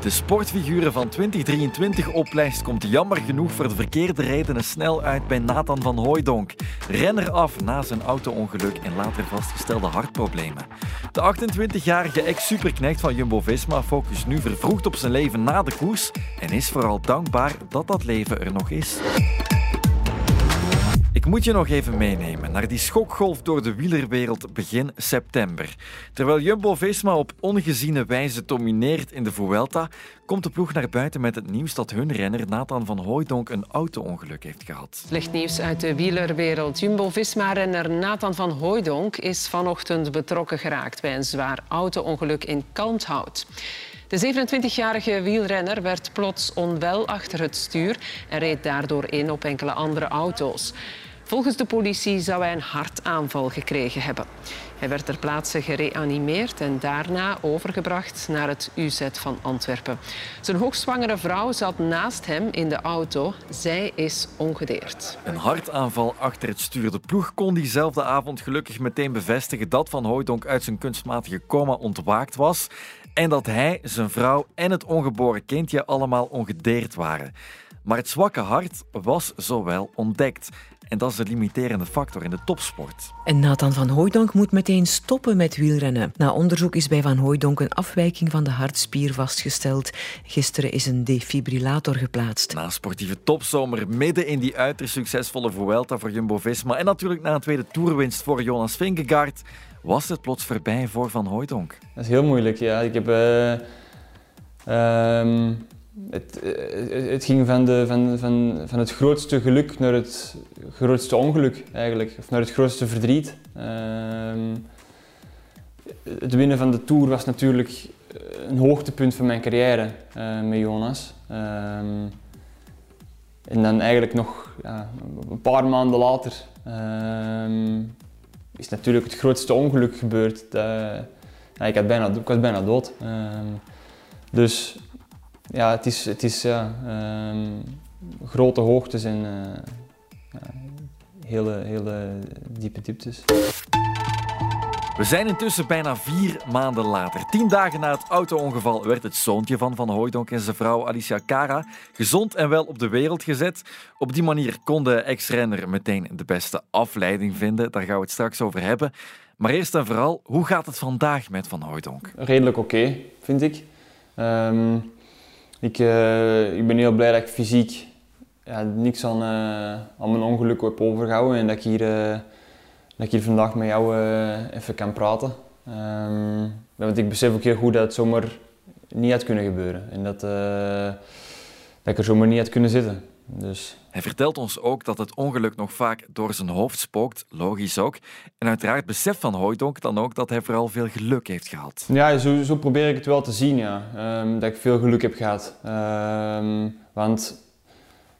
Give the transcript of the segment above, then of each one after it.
de sportfiguren van 2023 oplijst komt jammer genoeg voor de verkeerde redenen snel uit bij Nathan van Hooijdonk. Renner af na zijn auto-ongeluk en later vastgestelde hartproblemen. De 28-jarige ex-superknecht van Jumbo-Visma focust nu vervroegd op zijn leven na de koers en is vooral dankbaar dat dat leven er nog is. Ik moet je nog even meenemen naar die schokgolf door de wielerwereld begin september. Terwijl Jumbo-Visma op ongeziene wijze domineert in de Vuelta, komt de ploeg naar buiten met het nieuws dat hun renner Nathan van Hooijdonk een auto-ongeluk heeft gehad. Slecht nieuws uit de wielerwereld. Jumbo-Visma-renner Nathan van Hooijdonk is vanochtend betrokken geraakt bij een zwaar auto-ongeluk in Kalmthout. De 27-jarige wielrenner werd plots onwel achter het stuur en reed daardoor in op enkele andere auto's. Volgens de politie zou hij een hartaanval gekregen hebben. Hij werd ter plaatse gereanimeerd en daarna overgebracht naar het UZ van Antwerpen. Zijn hoogzwangere vrouw zat naast hem in de auto. Zij is ongedeerd. Een hartaanval achter het stuur. De ploeg kon diezelfde avond gelukkig meteen bevestigen dat Van Hooijdonk uit zijn kunstmatige coma ontwaakt was en dat hij, zijn vrouw en het ongeboren kindje allemaal ongedeerd waren. Maar het zwakke hart was zowel ontdekt. En dat is de limiterende factor in de topsport. En Nathan van Hooijdonk moet meteen stoppen met wielrennen. Na onderzoek is bij Van Hooijdonk een afwijking van de hartspier vastgesteld. Gisteren is een defibrillator geplaatst. Na sportieve topzomer, midden in die uiterst succesvolle Vuelta voor Jumbo-Visma en natuurlijk na een tweede toerwinst voor Jonas Vingegaard, was het plots voorbij voor Van Hooijdonk. Dat is heel moeilijk, ja. Ik heb... Uh, het, eh, het, ging van, de, van, van, van het grootste geluk naar het grootste ongeluk eigenlijk, of naar het grootste verdriet. Ehm, het winnen van de Tour was natuurlijk een hoogtepunt van mijn carrière uh, met Jonas. Ehm, en dan eigenlijk nog een paar maanden later ehm, is natuurlijk het grootste ongeluk gebeurd. ik, ik was bijna dood. dus ja, het is, het is ja, um, grote hoogtes en uh, ja, hele, hele diepe dieptes. We zijn intussen bijna vier maanden later. Tien dagen na het auto-ongeval werd het zoontje van Van Hooijdonk en zijn vrouw Alicia Cara gezond en wel op de wereld gezet. Op die manier kon de ex-renner meteen de beste afleiding vinden. Daar gaan we het straks over hebben. Maar eerst en vooral, hoe gaat het vandaag met Van Hooijdonk? Redelijk oké, vind ik. Um, ik, uh, ik ben heel blij dat ik fysiek ja, niks aan, uh, aan mijn ongeluk heb overgehouden en dat ik hier, uh, dat ik hier vandaag met jou even kan praten. Um, want ik besef ook heel goed dat het zomaar niet had kunnen gebeuren en dat, dat ik er zomaar niet had kunnen zitten. Dus. Hij vertelt ons ook dat het ongeluk nog vaak door zijn hoofd spookt, logisch ook. En uiteraard beseft Van Hooijdonk dan ook dat hij vooral veel geluk heeft gehad. Ja, zo, zo probeer ik het wel te zien, ja. Um, dat ik veel geluk heb gehad. Um, want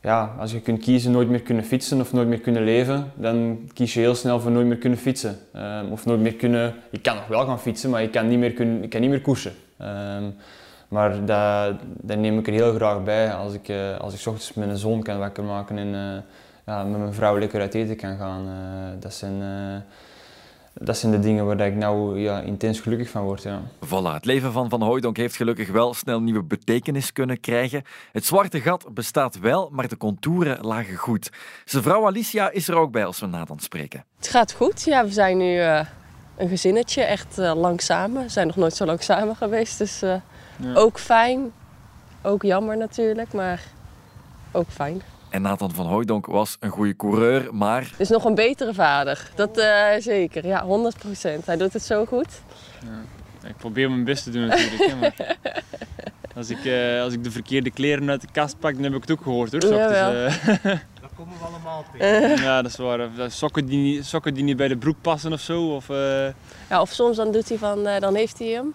ja, als je kunt kiezen nooit meer kunnen fietsen of nooit meer kunnen leven, dan kies je heel snel voor nooit meer kunnen fietsen. Um, of nooit meer kunnen... Ik kan nog wel gaan fietsen, maar ik kan niet meer, kunnen, ik kan niet meer koersen. Maar dat, dat neem ik er heel graag bij als ik, uh, als ik ochtends mijn zoon kan wakker maken en uh, ja, met mijn vrouw lekker uit eten kan gaan. Uh, dat, zijn, dat zijn de dingen waar ik nou ja, intens gelukkig van word. Ja. Voilà, het leven van Van Hooijdonk heeft gelukkig wel snel nieuwe betekenis kunnen krijgen. Het zwarte gat bestaat wel, maar de contouren lagen goed. Zijn vrouw Alicia is er ook bij als we Nathan spreken. Het gaat goed, ja. We zijn nu een gezinnetje, echt lang samen. We zijn nog nooit zo lang samen geweest, dus ook fijn, ook jammer natuurlijk, maar ook fijn. En Nathan van Hooijdonk was een goede coureur, maar... Is nog een betere vader, dat uh, zeker. Ja, 100% Hij doet het zo goed. Ja. Ik probeer mijn best te doen natuurlijk. hè, maar als, ik, uh, als ik de verkeerde kleren uit de kast pak, dan heb ik het ook gehoord hoor. Ja. Uh... Dat komen we allemaal tegen. ja, dat is waar. Sokken die, niet, sokken die niet bij de broek passen of zo. Of, ja, of soms dan doet hij van, dan heeft hij hem.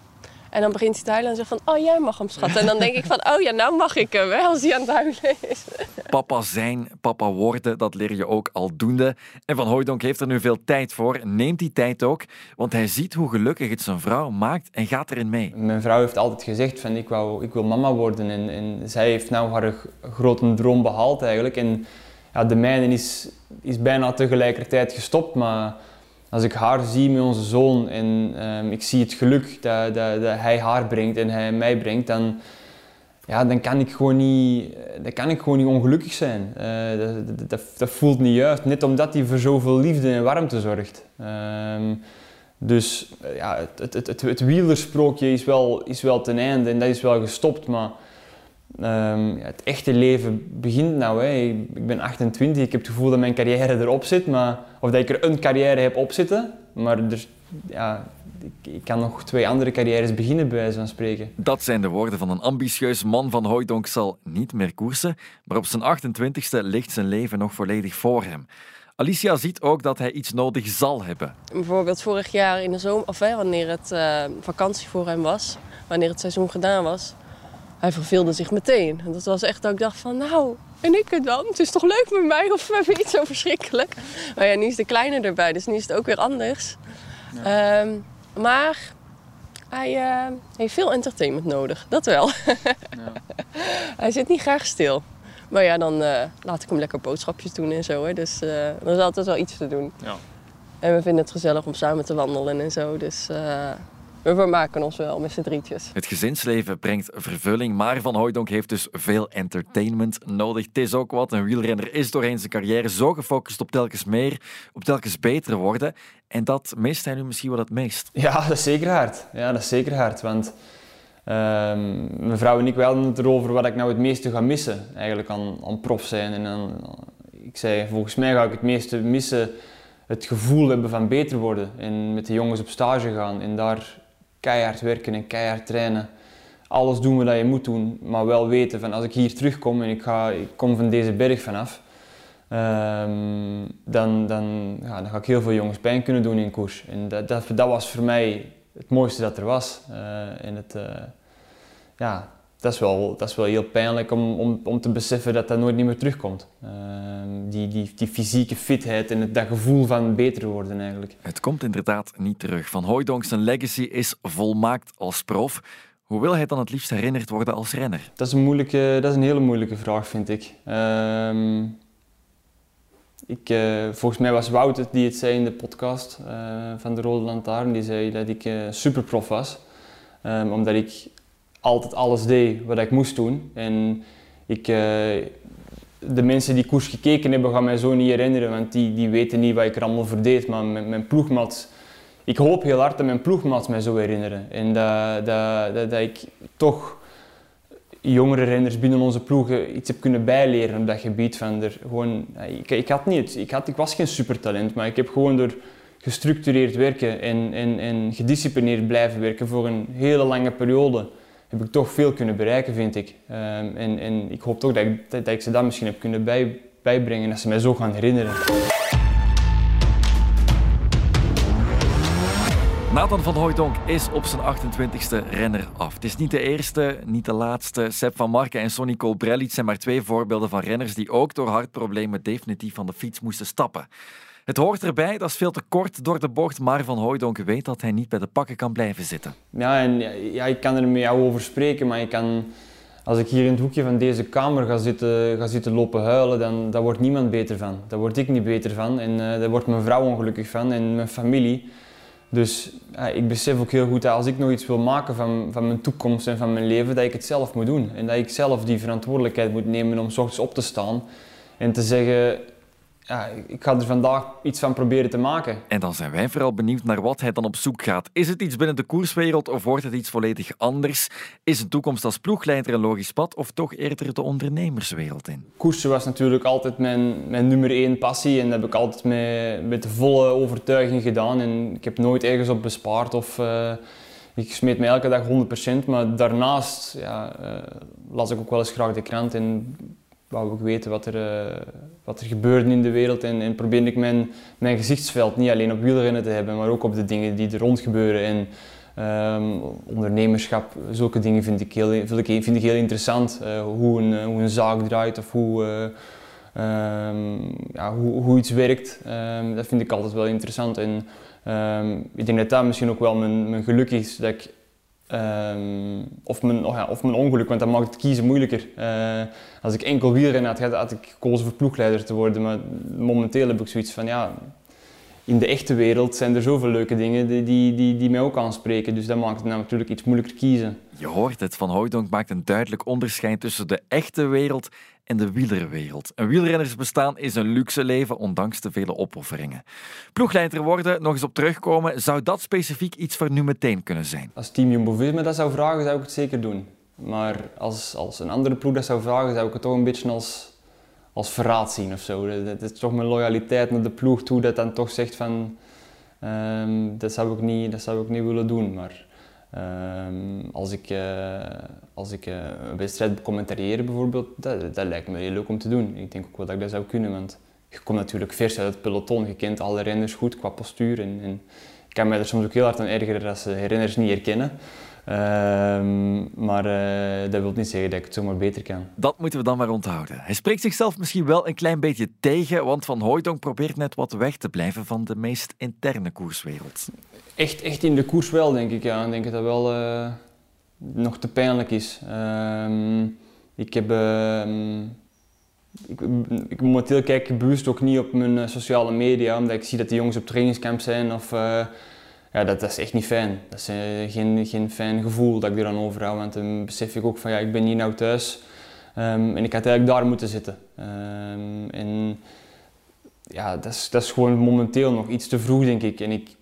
En dan begint hij te huilen en zegt van, oh jij mag hem schat. En dan denk ik van, oh ja, nou mag ik hem, hè, als hij aan het huilen is. Papa zijn, papa worden, dat leer je ook aldoende. En Van Hooijdonk heeft er nu veel tijd voor. Neemt die tijd ook, want hij ziet hoe gelukkig het zijn vrouw maakt en gaat erin mee. Mijn vrouw heeft altijd gezegd van, ik, wou, ik wil mama worden. En, en zij heeft nou haar grote droom behaald eigenlijk. En ja, de mijne is, is bijna tegelijkertijd gestopt, maar als ik haar zie met onze zoon en um, ik zie het geluk dat, dat, hij haar brengt en hij mij brengt, dan, ja, dan kan ik gewoon niet, dan kan ik gewoon niet ongelukkig zijn. Uh, dat, dat, dat, voelt niet juist, net omdat hij voor zoveel liefde en warmte zorgt. Ehm, dus ja, het, het, het, het, wielersprookje is wel, is wel ten einde en dat is wel gestopt, maar um, ja, het echte leven begint nou. Hè. Ik ben 28, ik heb het gevoel dat mijn carrière erop zit, maar, of dat ik er een carrière heb op zitten, maar er, ja, ik, kan nog twee andere carrières beginnen, bij wijze van spreken. Dat zijn de woorden van een ambitieus man van Hooydonk zal niet meer koersen, maar op zijn 28ste ligt zijn leven nog volledig voor hem. Alicia ziet ook dat hij iets nodig zal hebben. Bijvoorbeeld vorig jaar in de zomer, of hè, wanneer het uh, vakantie voor hem was, wanneer het seizoen gedaan was, hij verveelde zich meteen. En dat was echt dat ik dacht van, nou, en ik het dan? Het is toch leuk met mij of we niet zo verschrikkelijk? Maar ja, nu is de kleine erbij, dus nu is het ook weer anders. Ehm, maar hij uh, heeft veel entertainment nodig, dat wel. ja. hij zit niet graag stil. Maar ja, dan uh, laat ik hem lekker boodschapjes doen en zo. Hè. Dus uh, er is altijd wel iets te doen. Ja. En we vinden het gezellig om samen te wandelen en zo. Dus we vermaken ons wel met z'n drietjes. Het gezinsleven brengt vervulling, maar Van Hooijdonk heeft dus veel entertainment nodig. Het is ook wat. Een wielrenner is doorheen zijn carrière zo gefocust op telkens meer, op telkens beter worden. En dat mist hij nu misschien wel het meest. Ja, dat is zeker hard. Ja, dat is zeker hard. Want um, mijn vrouw en ik hadden het erover wat ik nou het meeste ga missen. Eigenlijk aan, aan prof zijn. En aan, ik zei, volgens mij ga ik het meeste missen het gevoel hebben van beter worden. En met de jongens op stage gaan en daar keihard werken en keihard trainen. Alles doen wat je moet doen, maar wel weten van als ik hier terugkom en ik, ga, ik kom van deze berg vanaf, um, dan, dan, ja, dan ga ik heel veel jongens pijn kunnen doen in koers. En dat, dat, dat was voor mij het mooiste dat er was. Uh, het, uh, ja, dat is wel, dat is wel heel pijnlijk om, om, om te beseffen dat dat nooit niet meer terugkomt. Uh, die, die, die fysieke fitheid en het, dat gevoel van beter worden eigenlijk. Het komt inderdaad niet terug. Van Hooijdonk zijn legacy is volmaakt als prof. Hoe wil hij dan het liefst herinnerd worden als renner? Dat is een, moeilijke, dat is een hele moeilijke vraag, vind ik. Uh, ik uh, volgens mij was Wout het die het zei in de podcast uh, van de Rode Lantaarn. Die zei dat ik uh, superprof was. Um, omdat ik altijd alles deed wat ik moest doen. En ik, uh, de mensen die koers gekeken hebben, gaan mij zo niet herinneren, want die, die weten niet wat ik er allemaal voor deed. Maar mijn, mijn ik hoop heel hard dat mijn ploegmat mij zo herinneren. En dat, dat, dat, ik toch jongere renners binnen onze ploegen iets heb kunnen bijleren op dat gebied. Van er gewoon, ik, ik, had niet, ik, had, ik was geen supertalent, maar ik heb gewoon door gestructureerd werken en, en, en gedisciplineerd blijven werken voor een hele lange periode heb ik toch veel kunnen bereiken, vind ik. Um, en, en ik hoop toch dat ik, dat, ik ze dat misschien heb kunnen bij, bijbrengen, dat ze mij zo gaan herinneren. Nathan van Hooijdonk is op zijn 28e renner af. Het is niet de eerste, niet de laatste. Seb van Marken en Sonny Colbrelli zijn maar twee voorbeelden van renners die ook door hartproblemen definitief van de fiets moesten stappen. Het hoort erbij, dat is veel te kort door de bocht, maar Van Hooijdonk weet dat hij niet bij de pakken kan blijven zitten. Ja, en ja, ik kan er met jou over spreken, maar ik kan, als ik hier in het hoekje van deze kamer ga zitten, ga zitten lopen huilen, dan daar wordt niemand beter van. Daar word ik niet beter van en uh, daar wordt mijn vrouw ongelukkig van en mijn familie. Dus ik besef ook heel goed dat als ik nog iets wil maken van, van mijn toekomst en van mijn leven, dat ik het zelf moet doen. En dat ik zelf die verantwoordelijkheid moet nemen om s ochtends op te staan en te zeggen ja, ik ga er vandaag iets van proberen te maken. En dan zijn wij vooral benieuwd naar wat hij dan op zoek gaat. Is het iets binnen de koerswereld of wordt het iets volledig anders? Is een toekomst als ploegleider een logisch pad of toch eerder de ondernemerswereld in? Koersen was natuurlijk altijd mijn, mijn nummer één passie en dat heb ik altijd met, met de volle overtuiging gedaan. En ik heb nooit ergens op bespaard of... Uh, ik smeet me elke dag 100%, maar daarnaast ja, uh, las ik ook wel eens graag de krant en wou ik weten wat er, uh, wat er gebeurde in de wereld en, en probeerde ik mijn, mijn gezichtsveld niet alleen op wielrennen te hebben, maar ook op de dingen die er rond gebeuren. En, um, ondernemerschap, zulke dingen vind ik heel, vind ik, vind ik heel interessant. Uh, hoe, een, hoe een zaak draait of hoe, um, ja, hoe, hoe iets werkt. Um, dat vind ik altijd wel interessant. En ik denk dat dat misschien ook wel mijn, mijn geluk is, dat Um, of, mijn, oh ja, of mijn ongeluk, want dat maakt het kiezen moeilijker. Uh, als ik enkel wielrennen had, had ik gekozen voor ploegleider te worden. Maar momenteel heb ik zoiets van, ja, in de echte wereld zijn er zoveel leuke dingen die, die, die, die mij ook aanspreken. Dus dat maakt het natuurlijk iets moeilijker kiezen. Je hoort het, Van Hooydonk maakt een duidelijk onderscheid tussen de echte wereld en de wielerwereld. Een wielrennersbestaan is een luxe leven, ondanks de vele opofferingen. Ploegleider worden, nog eens op terugkomen, zou dat specifiek iets voor nu meteen kunnen zijn? Als Team Jumbo-Visma dat zou vragen, zou ik het zeker doen. Maar als, als een andere ploeg dat zou vragen, zou ik het toch een beetje als, als verraad zien of zo. Het is toch mijn loyaliteit naar de ploeg toe dat dan toch zegt van... Um, dat, zou ik niet, dat zou ik niet willen doen, maar... Um, als ik, uh, als ik uh, een wedstrijd commentariëren bijvoorbeeld, dat, dat, lijkt me heel leuk om te doen. Ik denk ook wel dat ik dat zou kunnen, want je komt natuurlijk vers uit het peloton. Je kent alle renners goed qua postuur. En, en ik kan mij er soms ook heel hard aan ergeren als ze renners niet herkennen. Um, maar uh, dat wil niet zeggen dat ik het zomaar beter kan. Dat moeten we dan maar onthouden. Hij spreekt zichzelf misschien wel een klein beetje tegen, want Van Hooydonk probeert net wat weg te blijven van de meest interne koerswereld. Echt, echt in de koers wel, denk ik. Ja. Ik denk dat dat wel uh, nog te pijnlijk is. Um, ik heb... Uh, ik, ik, momenteel kijk ik bewust ook niet op mijn eh, sociale media, omdat ik zie dat de jongens op trainingscamp zijn of ja, dat, dat, is echt niet fijn. Dat is geen, geen fijn gevoel dat ik er dan over hou. Want dan besef ik ook van ja, ik ben hier nou thuis um, en ik had eigenlijk daar moeten zitten. En ja, dat is, dat is gewoon momenteel nog iets te vroeg, denk ik. En ik,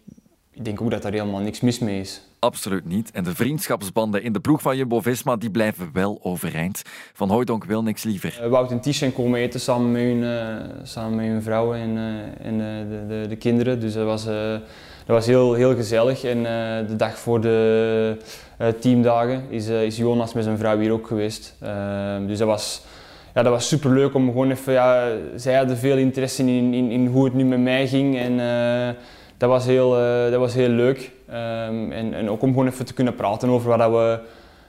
ik denk ook dat daar helemaal niks mis mee is. Absoluut niet. En de vriendschapsbanden in de ploeg van Jumbo-Visma die blijven wel overeind. Van Hooydonk wil niks liever. Uh, Wout en Ties komen eten samen met hun, uh, samen met hun vrouwen en, uh, en de, de, de, kinderen. Dus dat was dat was heel, heel gezellig. En de dag voor de teamdagen is, is Jonas met zijn vrouw hier ook geweest. Ehm, dus dat was, ja, dat was super leuk om gewoon even. Ja, zij hadden veel interesse in, in, in hoe het nu met mij ging. En dat, was heel, dat was heel leuk. Um, en, en ook om gewoon even te kunnen praten over wat dat we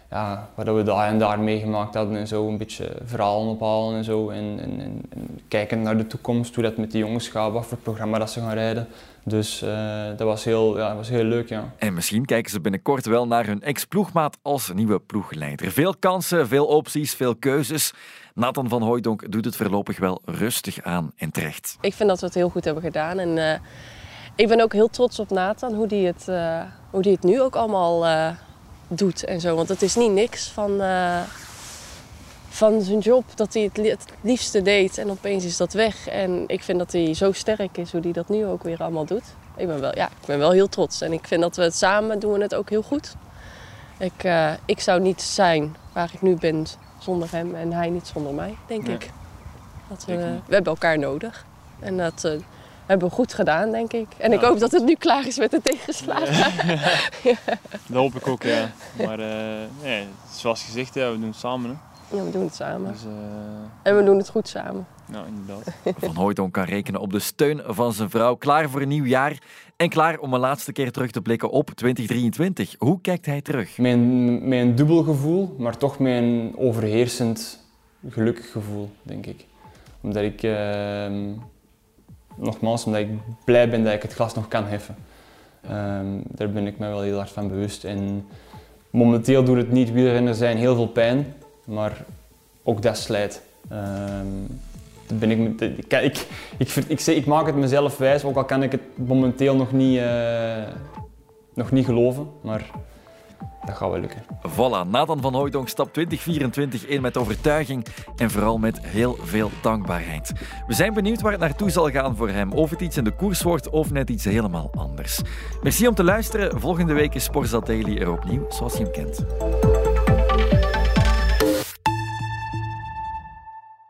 ja, wat we daar en daar meegemaakt hadden en zo, een beetje verhalen ophalen en zo. En, en, en, kijken naar de toekomst, hoe dat met de jongens gaat, wat voor programma dat ze gaan rijden. Dus uh, dat, was heel, ja, dat was heel leuk, ja. En misschien kijken ze binnenkort wel naar hun ex-ploegmaat als nieuwe ploegleider. Veel kansen, veel opties, veel keuzes. Nathan van Hooijdonk doet het voorlopig wel rustig aan en terecht. Ik vind dat we het heel goed hebben gedaan. En uh, ik ben ook heel trots op Nathan, hoe die het, uh, hoe die het nu ook allemaal doet en zo. Want het is niet niks van, uh, van zijn job dat hij het, het liefste deed en opeens is dat weg. En ik vind dat hij zo sterk is hoe hij dat nu ook weer allemaal doet. Ik ben wel, ja, ik ben wel heel trots en ik vind dat we het samen doen het ook heel goed. Ik, ik zou niet zijn waar ik nu ben zonder hem en hij niet zonder mij, denk ik. Dat we, we hebben elkaar nodig. En dat, hebben we goed gedaan, denk ik. En ik hoop dat het nu klaar is met de tegenslagen. ja. Dat hoop ik ook, ja. Maar uh, nee, zoals gezegd, ja, we doen het samen. Hè. Ja, we doen het samen. Dus, uh... En we doen het goed samen. Nou, inderdaad. Van Hooydonk kan rekenen op de steun van zijn vrouw. Klaar voor een nieuw jaar en klaar om een laatste keer terug te blikken op 2023. Hoe kijkt hij terug? Mijn, mijn dubbel gevoel, maar toch mijn overheersend gelukkig gevoel, denk ik. Omdat ik... Uh nogmaals, omdat ik blij ben dat ik het glas nog kan heffen. Um, daar ben ik me wel heel hard van bewust. En momenteel doet het niet wielrennen zijn heel veel pijn, maar ook dat slijt. Um, ben ik, ik, ik, ik, ik, ik, maak het mezelf wijs, ook al kan ik het momenteel nog niet, uh, nog niet geloven. Maar dat gaat wel lukken. Voilà, Nathan van Hooydonk stapt 2024 in met overtuiging en vooral met heel veel dankbaarheid. We zijn benieuwd waar het naartoe zal gaan voor hem. Of het iets in de koers wordt of net iets helemaal anders. Merci om te luisteren. Volgende week is Sporza Daily er opnieuw, zoals je hem kent.